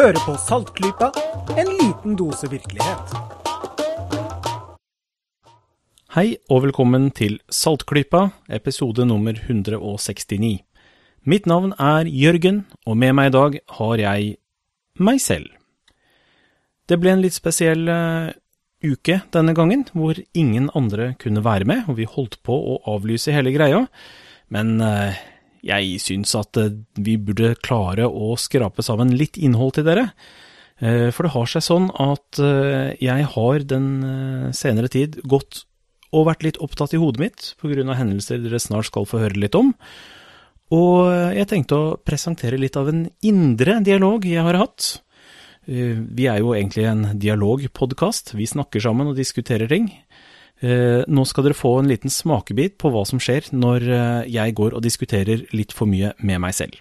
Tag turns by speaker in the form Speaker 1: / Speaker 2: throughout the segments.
Speaker 1: Hører på Saltklypa, en liten dose virkelighet.
Speaker 2: Hei og velkommen til Saltklypa, episode nummer 169. Mitt navn er Jørgen, og med meg i dag har jeg meg selv. Det ble en litt spesiell uh, uke denne gangen, hvor ingen andre kunne være med, og vi holdt på å avlyse hele greia. Men uh, jeg syns at uh, vi burde klare å skrape sammen litt innhold til dere. For det har seg sånn at jeg har den senere tid gått og vært litt opptatt i hodet mitt pga. hendelser dere snart skal få høre litt om. Og jeg tenkte å presentere litt av en indre dialog jeg har hatt. Vi er jo egentlig en dialogpodkast. Vi snakker sammen og diskuterer ting. Eh, nå skal dere få en liten smakebit på hva som skjer når eh, jeg går og diskuterer litt for mye med meg selv.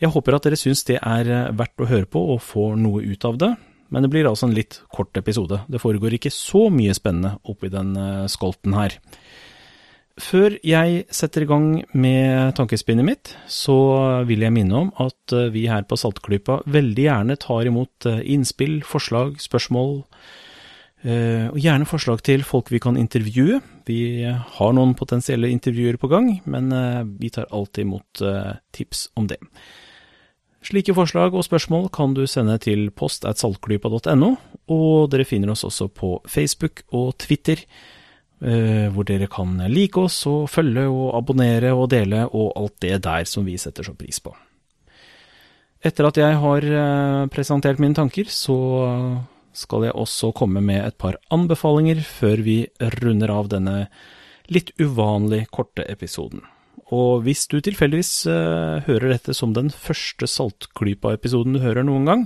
Speaker 2: Jeg håper at dere syns det er eh, verdt å høre på og får noe ut av det, men det blir altså en litt kort episode. Det foregår ikke så mye spennende oppi den skolten her. Før jeg setter i gang med tankespinnet mitt, så vil jeg minne om at vi her på Saltklypa veldig gjerne tar imot innspill, forslag, spørsmål, Eh, og gjerne forslag til folk vi kan intervjue. Vi har noen potensielle intervjuer på gang, men eh, vi tar alltid imot eh, tips om det. Slike forslag og spørsmål kan du sende til post at saltklypa.no, og dere finner oss også på Facebook og Twitter, hvor dere kan like oss og følge og abonnere og dele og alt det der som vi setter så pris på. Etter at jeg har presentert mine tanker, så skal jeg også komme med et par anbefalinger før vi runder av denne litt uvanlig korte episoden. Og hvis du tilfeldigvis uh, hører dette som den første Saltklypa-episoden du hører noen gang,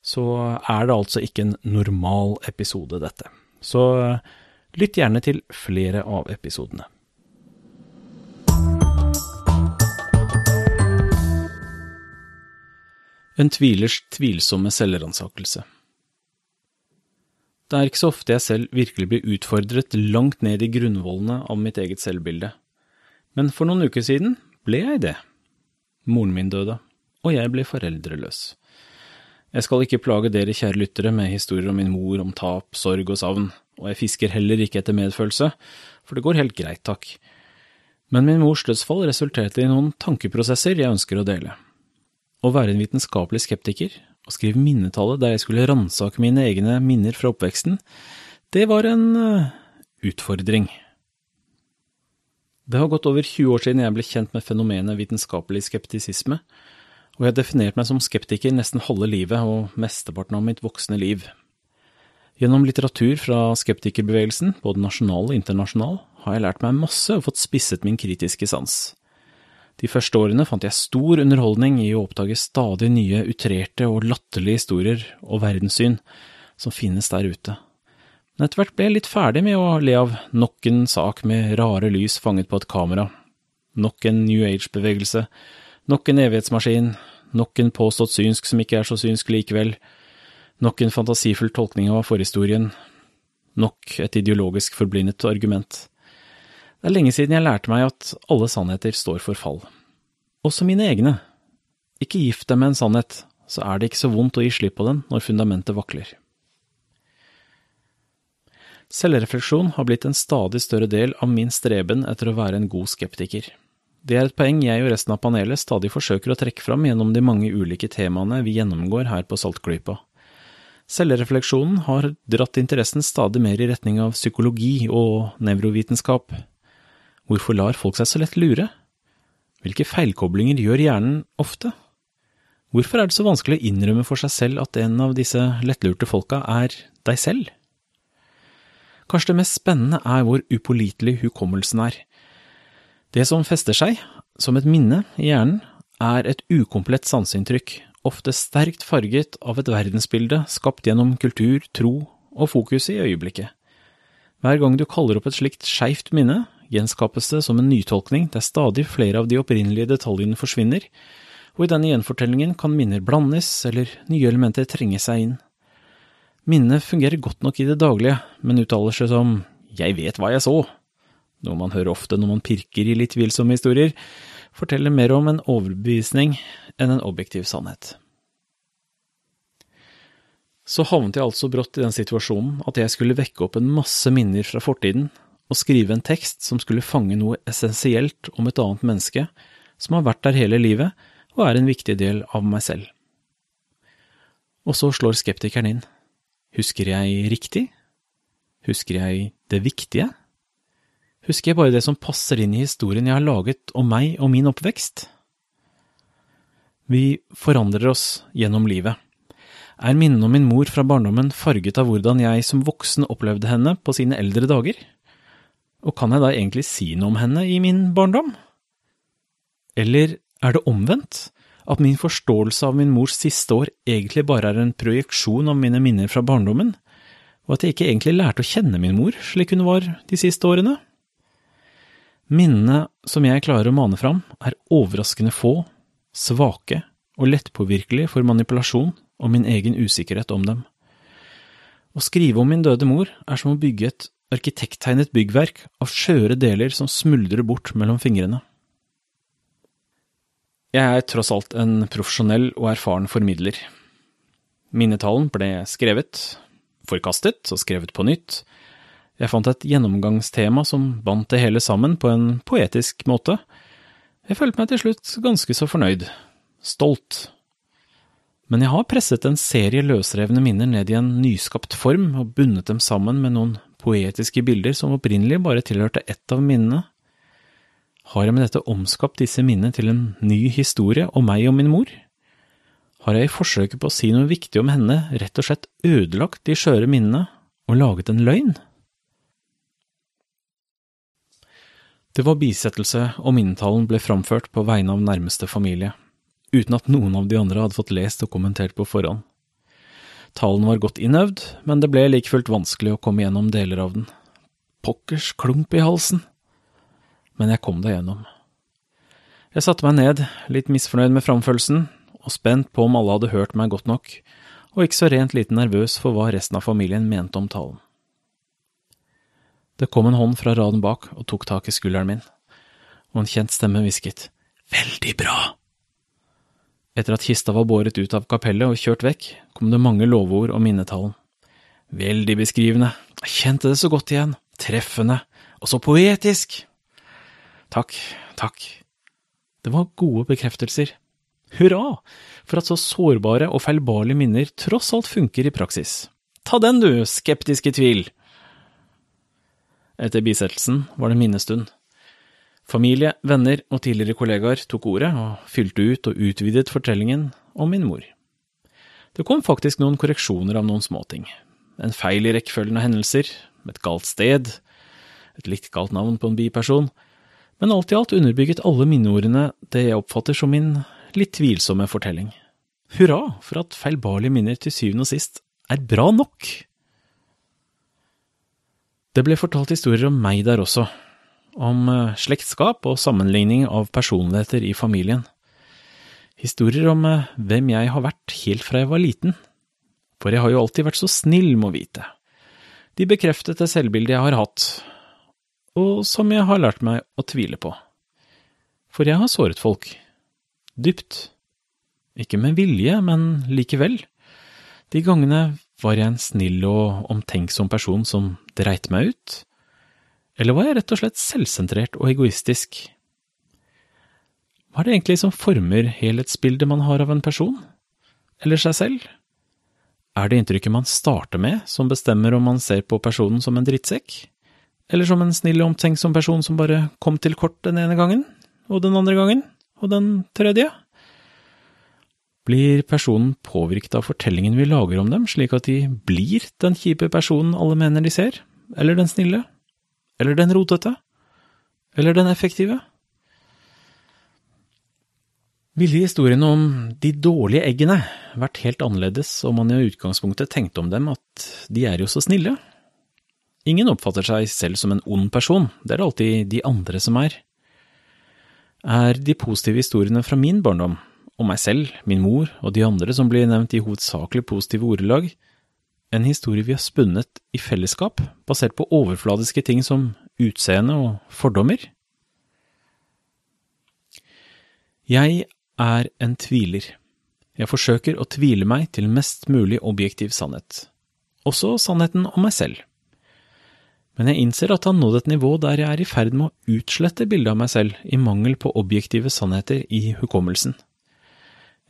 Speaker 2: så er det altså ikke en normal episode, dette. Så uh, lytt gjerne til flere av episodene. En tvilers tvilsomme selvransakelse. Det er ikke så ofte jeg selv virkelig blir utfordret langt ned i grunnvollene av mitt eget selvbilde. Men for noen uker siden ble jeg det. Moren min døde, og jeg ble foreldreløs. Jeg skal ikke plage dere kjære lyttere med historier om min mor, om tap, sorg og savn, og jeg fisker heller ikke etter medfølelse, for det går helt greit, takk. Men min mors dødsfall resulterte i noen tankeprosesser jeg ønsker å dele. Å være en vitenskapelig skeptiker å skrive minnetallet der jeg skulle ransake mine egne minner fra oppveksten, det var en uh, utfordring. Det har gått over 20 år siden jeg ble kjent med fenomenet vitenskapelig skeptisisme, og jeg har definert meg som skeptiker nesten halve livet og mesteparten av mitt voksne liv. Gjennom litteratur fra skeptikerbevegelsen, både nasjonal og internasjonal, har jeg lært meg masse og fått spisset min kritiske sans. De første årene fant jeg stor underholdning i å oppdage stadig nye utrerte og latterlige historier og verdenssyn som finnes der ute. Men etter hvert ble jeg litt ferdig med å le av nok en sak med rare lys fanget på et kamera, nok en New Age-bevegelse, nok en evighetsmaskin, nok en påstått synsk som ikke er så synsk likevel, nok en fantasifull tolkning av forhistorien, nok et ideologisk forblindet argument. Det er lenge siden jeg lærte meg at alle sannheter står for fall. Også mine egne. Ikke gift deg med en sannhet, så er det ikke så vondt å gi slipp på den når fundamentet vakler. Selvrefleksjon har blitt en stadig større del av min streben etter å være en god skeptiker. Det er et poeng jeg og resten av panelet stadig forsøker å trekke fram gjennom de mange ulike temaene vi gjennomgår her på Saltklypa. Selvrefleksjonen har dratt interessen stadig mer i retning av psykologi og nevrovitenskap, Hvorfor lar folk seg så lett lure? Hvilke feilkoblinger gjør hjernen ofte? Hvorfor er det så vanskelig å innrømme for seg selv at en av disse lettlurte folka er deg selv? Kanskje det mest spennende er hvor upålitelig hukommelsen er. Det som fester seg, som et minne i hjernen, er et ukomplett sanseinntrykk, ofte sterkt farget av et verdensbilde skapt gjennom kultur, tro og fokus i øyeblikket. Hver gang du kaller opp et slikt skeivt minne, gjenskapes det som en nytolkning der stadig flere av de opprinnelige detaljene forsvinner, og i denne gjenfortellingen kan minner blandes eller nye elementer trenge seg inn. Minnet fungerer godt nok i det daglige, men uttaler seg som jeg vet hva jeg så, noe man hører ofte når man pirker i litt tvilsomme historier, forteller mer om en overbevisning enn en objektiv sannhet. Så havnet jeg altså brått i den situasjonen at jeg skulle vekke opp en masse minner fra fortiden og skrive en tekst som skulle fange noe essensielt om et annet menneske som har vært der hele livet og er en viktig del av meg selv. Og så slår skeptikeren inn. Husker jeg riktig? Husker jeg det viktige? Husker jeg bare det som passer inn i historien jeg har laget om meg og min oppvekst? Vi forandrer oss gjennom livet. Er minnene om min mor fra barndommen farget av hvordan jeg som voksen opplevde henne på sine eldre dager? Og kan jeg da egentlig si noe om henne i min barndom? Eller er det omvendt? At min forståelse av min mors siste år egentlig bare er en projeksjon av mine minner fra barndommen, og at jeg ikke egentlig lærte å kjenne min mor slik hun var de siste årene? Minnene som jeg klarer å mane fram, er overraskende få, svake og lettpåvirkelige for manipulasjon og min egen usikkerhet om dem. Å skrive om min døde mor er som å bygge et arkitekttegnet byggverk av skjøre deler som smuldrer bort mellom fingrene. Jeg er tross alt en profesjonell og erfaren formidler. Minnetalen ble skrevet, forkastet og skrevet på nytt, jeg fant et gjennomgangstema som bandt det hele sammen på en poetisk måte. Jeg følte meg til slutt ganske så fornøyd. Stolt. Men jeg har presset en serie løsrevne minner ned i en nyskapt form og bundet dem sammen med noen poetiske bilder som opprinnelig bare tilhørte ett av minnene. Har jeg med dette omskapt disse minnene til en ny historie om meg og min mor? Har jeg i forsøket på å si noe viktig om henne rett og slett ødelagt de skjøre minnene og laget en løgn? Det var bisettelse, og minnetalen ble framført på vegne av nærmeste familie, uten at noen av de andre hadde fått lest og kommentert på forhånd. Talen var godt innøvd, men det ble like fullt vanskelig å komme gjennom deler av den. Pokkers klump i halsen. Men jeg kom det gjennom. Jeg satte meg ned, litt misfornøyd med framførelsen, og spent på om alle hadde hørt meg godt nok, og ikke så rent lite nervøs for hva resten av familien mente om talen. Det kom en hånd fra raden bak og tok tak i skulderen min, og en kjent stemme hvisket Veldig bra! Etter at kista var båret ut av kapellet og kjørt vekk, kom det mange lovord om minnetalen. Veldig beskrivende, jeg kjente det så godt igjen, treffende, og så poetisk! Takk, takk. Det var gode bekreftelser. Hurra for at så sårbare og feilbarlige minner tross alt funker i praksis. Ta den, du, skeptiske tvil! Etter bisettelsen var det minnestund. Familie, venner og tidligere kollegaer tok ordet og fylte ut og utvidet fortellingen om min mor. Det kom faktisk noen korreksjoner av noen småting. En feil i rekkefølgen av hendelser, et galt sted, et litt galt navn på en biperson, men alt i alt underbygget alle minneordene det jeg oppfatter som min litt tvilsomme fortelling. Hurra for at feilbarlige minner til syvende og sist er bra nok! Det ble fortalt historier om meg der også, om eh, slektskap og sammenligning av personligheter i familien. Historier om eh, hvem jeg har vært helt fra jeg var liten, for jeg har jo alltid vært så snill, må vite. De bekreftet det selvbildet jeg har hatt, og som jeg har lært meg å tvile på. For jeg har såret folk. Dypt. Ikke med vilje, men likevel. De gangene var jeg en snill og omtenksom person som dreit meg ut? Eller var jeg rett og slett selvsentrert og egoistisk? Hva er det egentlig som former helhetsbildet man har av en person? Eller seg selv? Er det inntrykket man starter med, som bestemmer om man ser på personen som en drittsekk? Eller som en snill og omtenksom person som bare kom til kort den ene gangen, og den andre gangen, og den tredje? Blir personen påvirket av fortellingen vi lager om dem, slik at de blir den kjipe personen alle mener de ser? Eller den snille? Eller den rotete? Eller den effektive? Ville historiene om de dårlige eggene vært helt annerledes om man i utgangspunktet tenkte om dem at de er jo så snille? Ingen oppfatter seg selv som en ond person, det er det alltid de andre som er. Er de positive historiene fra min barndom og meg selv, min mor og de andre som blir nevnt i hovedsakelig positive ordelag, en historie vi har spunnet i fellesskap, basert på overfladiske ting som utseende og fordommer? Jeg er en tviler. Jeg forsøker å tvile meg til mest mulig objektiv sannhet. Også sannheten om meg selv. Men jeg innser at jeg har nådd et nivå der jeg er i ferd med å utslette bildet av meg selv i mangel på objektive sannheter i hukommelsen.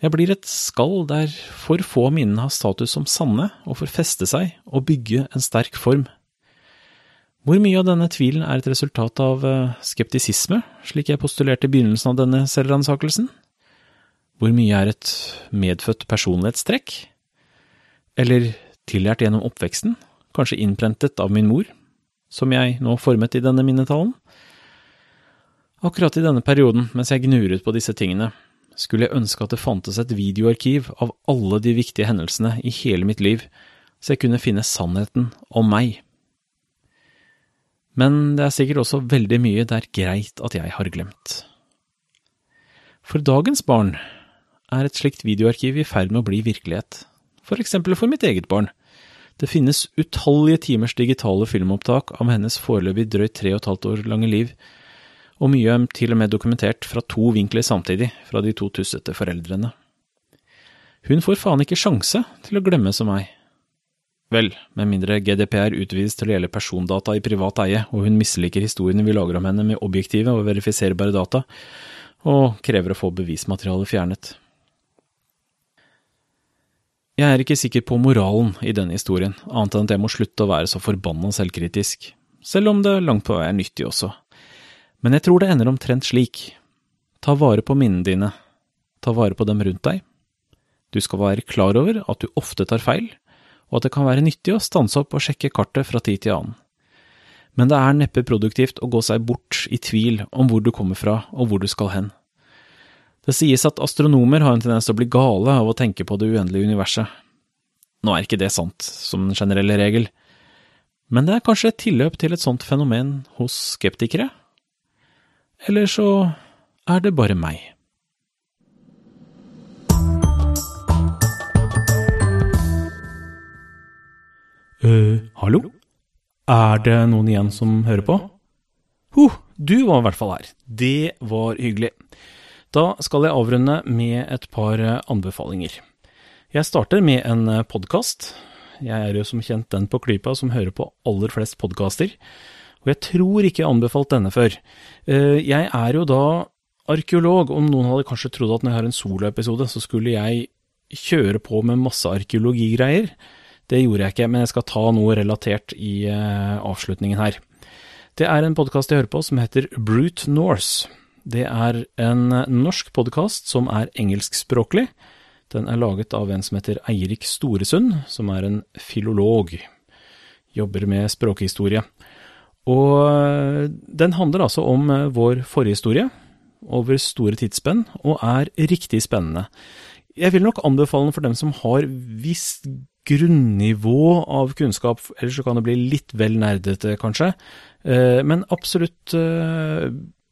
Speaker 2: Jeg blir et skall der for få av minnene har status som sanne og får feste seg og bygge en sterk form. Hvor mye av denne tvilen er et resultat av eh, skeptisisme, slik jeg postulerte i begynnelsen av denne selvransakelsen? Hvor mye er et medfødt personlighetstrekk? Eller tillært gjennom oppveksten, kanskje innprentet av min mor, som jeg nå formet i denne minnetalen? Akkurat i denne perioden, mens jeg gnuret på disse tingene, skulle jeg ønske at det fantes et videoarkiv av alle de viktige hendelsene i hele mitt liv, så jeg kunne finne sannheten om meg. Men det er sikkert også veldig mye det er greit at jeg har glemt. For dagens barn er et slikt videoarkiv i ferd med å bli virkelighet, for eksempel for mitt eget barn. Det finnes utallige timers digitale filmopptak av hennes foreløpig drøyt tre og et halvt år lange liv, og mye er til og med dokumentert fra to vinkler samtidig, fra de to tussete foreldrene. Hun får faen ikke sjanse til å glemme som meg. Vel, med mindre GDPR utvides til å gjelde persondata i privat eie, og hun misliker historiene vi lager om henne med objektive og verifiserbare data, og krever å få bevismaterialet fjernet. Jeg er ikke sikker på moralen i denne historien, annet enn at jeg må slutte å være så forbanna selvkritisk, selv om det langt på vei er nyttig også. Men jeg tror det ender omtrent slik. Ta vare på minnene dine. Ta vare på dem rundt deg. Du skal være klar over at du ofte tar feil, og at det kan være nyttig å stanse opp og sjekke kartet fra tid til annen. Men det er neppe produktivt å gå seg bort i tvil om hvor du kommer fra og hvor du skal hen. Det sies at astronomer har en tendens til å bli gale av å tenke på det uendelige universet. Nå er ikke det sant, som en generell regel, men det er kanskje et tilløp til et sånt fenomen hos skeptikere? Eller så er det bare meg. uh, hallo? Er det noen igjen som hører på? Huh, du var i hvert fall her. Det var hyggelig. Da skal jeg avrunde med et par anbefalinger. Jeg starter med en podkast. Jeg er jo som kjent den på klypa som hører på aller flest podkaster og jeg tror ikke jeg anbefalt denne før. Eh, jeg er jo da arkeolog, og noen hadde kanskje trodd at når jeg har en soloepisode, så skulle jeg kjøre på med masse arkeologigreier. Det gjorde jeg ikke, men jeg skal ta noe relatert i eh, avslutningen her. Det er en podkast jeg hører på som heter Brute Norse. Det er en norsk podkast som er engelskspråklig. Den er laget av en som heter Eirik Storesund, som er en filolog. Jobber med språkhistorie. Og eh, den handler altså om eh, vår forhistorie over store tidsspenn, og er riktig spennende. Jeg vil nok anbefale den for dem som har visst grunnivå av kunnskap, ellers så kan det bli litt vel nerdete, kanskje. Eh, men absolutt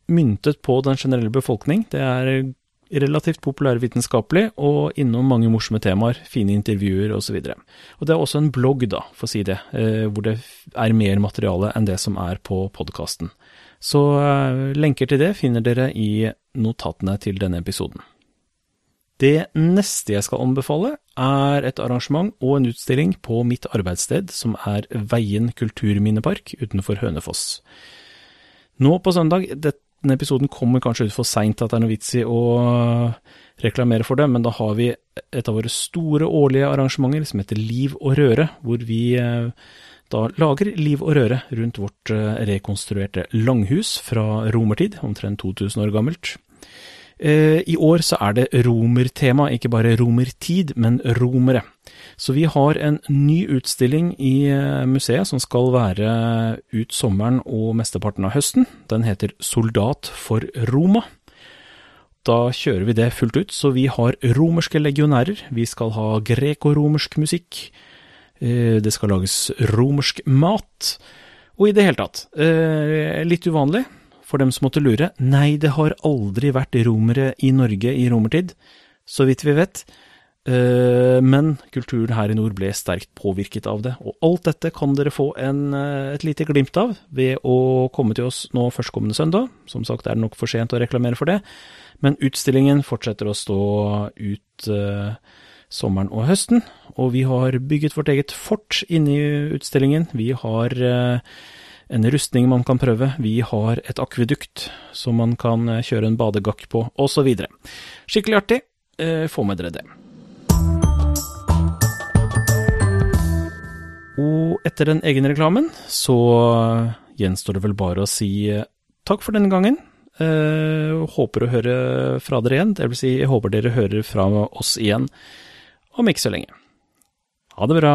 Speaker 2: myntet på den generelle befolkning. Det er relativt populærvitenskapelig og innom mange morsomme temaer, fine intervjuer osv. Det er også en blogg, da, for å si det, eh, hvor det er mer materiale enn det som er på podkasten. Så eh, lenker til det finner dere i notatene til denne episoden. Det neste jeg skal anbefale, er et arrangement og en utstilling på mitt arbeidssted, som er Veien kulturminnepark utenfor Hønefoss. Nå på søndag, det denne episoden kommer kanskje ut for seint at det er noe vits i å reklamere for det, men da har vi et av våre store årlige arrangementer som heter Liv og røre, hvor vi eh, da lager liv og røre rundt vårt eh, rekonstruerte langhus fra romertid, omtrent 2000 år gammelt. Eh, I år så er det romertema, ikke bare romertid, men romere. Så vi har en ny utstilling i eh, museet som skal være ut sommeren og mesteparten av høsten. Den heter Soldat for Roma. Da kjører vi det fullt ut, så vi har romerske legionærer, vi skal ha greko-romersk musikk, eh, det skal lages romersk mat, og i det hele tatt, litt uvanlig for dem som måtte lure, nei, det har aldri vært romere i Norge i romertid, så vidt vi vet. Eh, men kulturen her i nord ble sterkt påvirket av det. Og alt dette kan dere få en, eh, et lite glimt av ved å komme til oss nå førstkommende søndag. Som sagt er det nok for sent å reklamere for det, men utstillingen fortsetter å stå ut uh, sommeren og høsten. Og vi har bygget vårt eget fort inne i utstillingen. Vi har en rustning man kan prøve, vi har et akvedukt som man kan kjøre en badegakk på, osv. Skikkelig artig. Få med dere det. Og etter den egen reklamen så gjenstår det vel bare å si eh, takk for denne gangen. Eh, håper å høre fra dere igjen. Det vil si, jeg håper dere hører fra oss igjen om ikke så lenge. Ha det bra.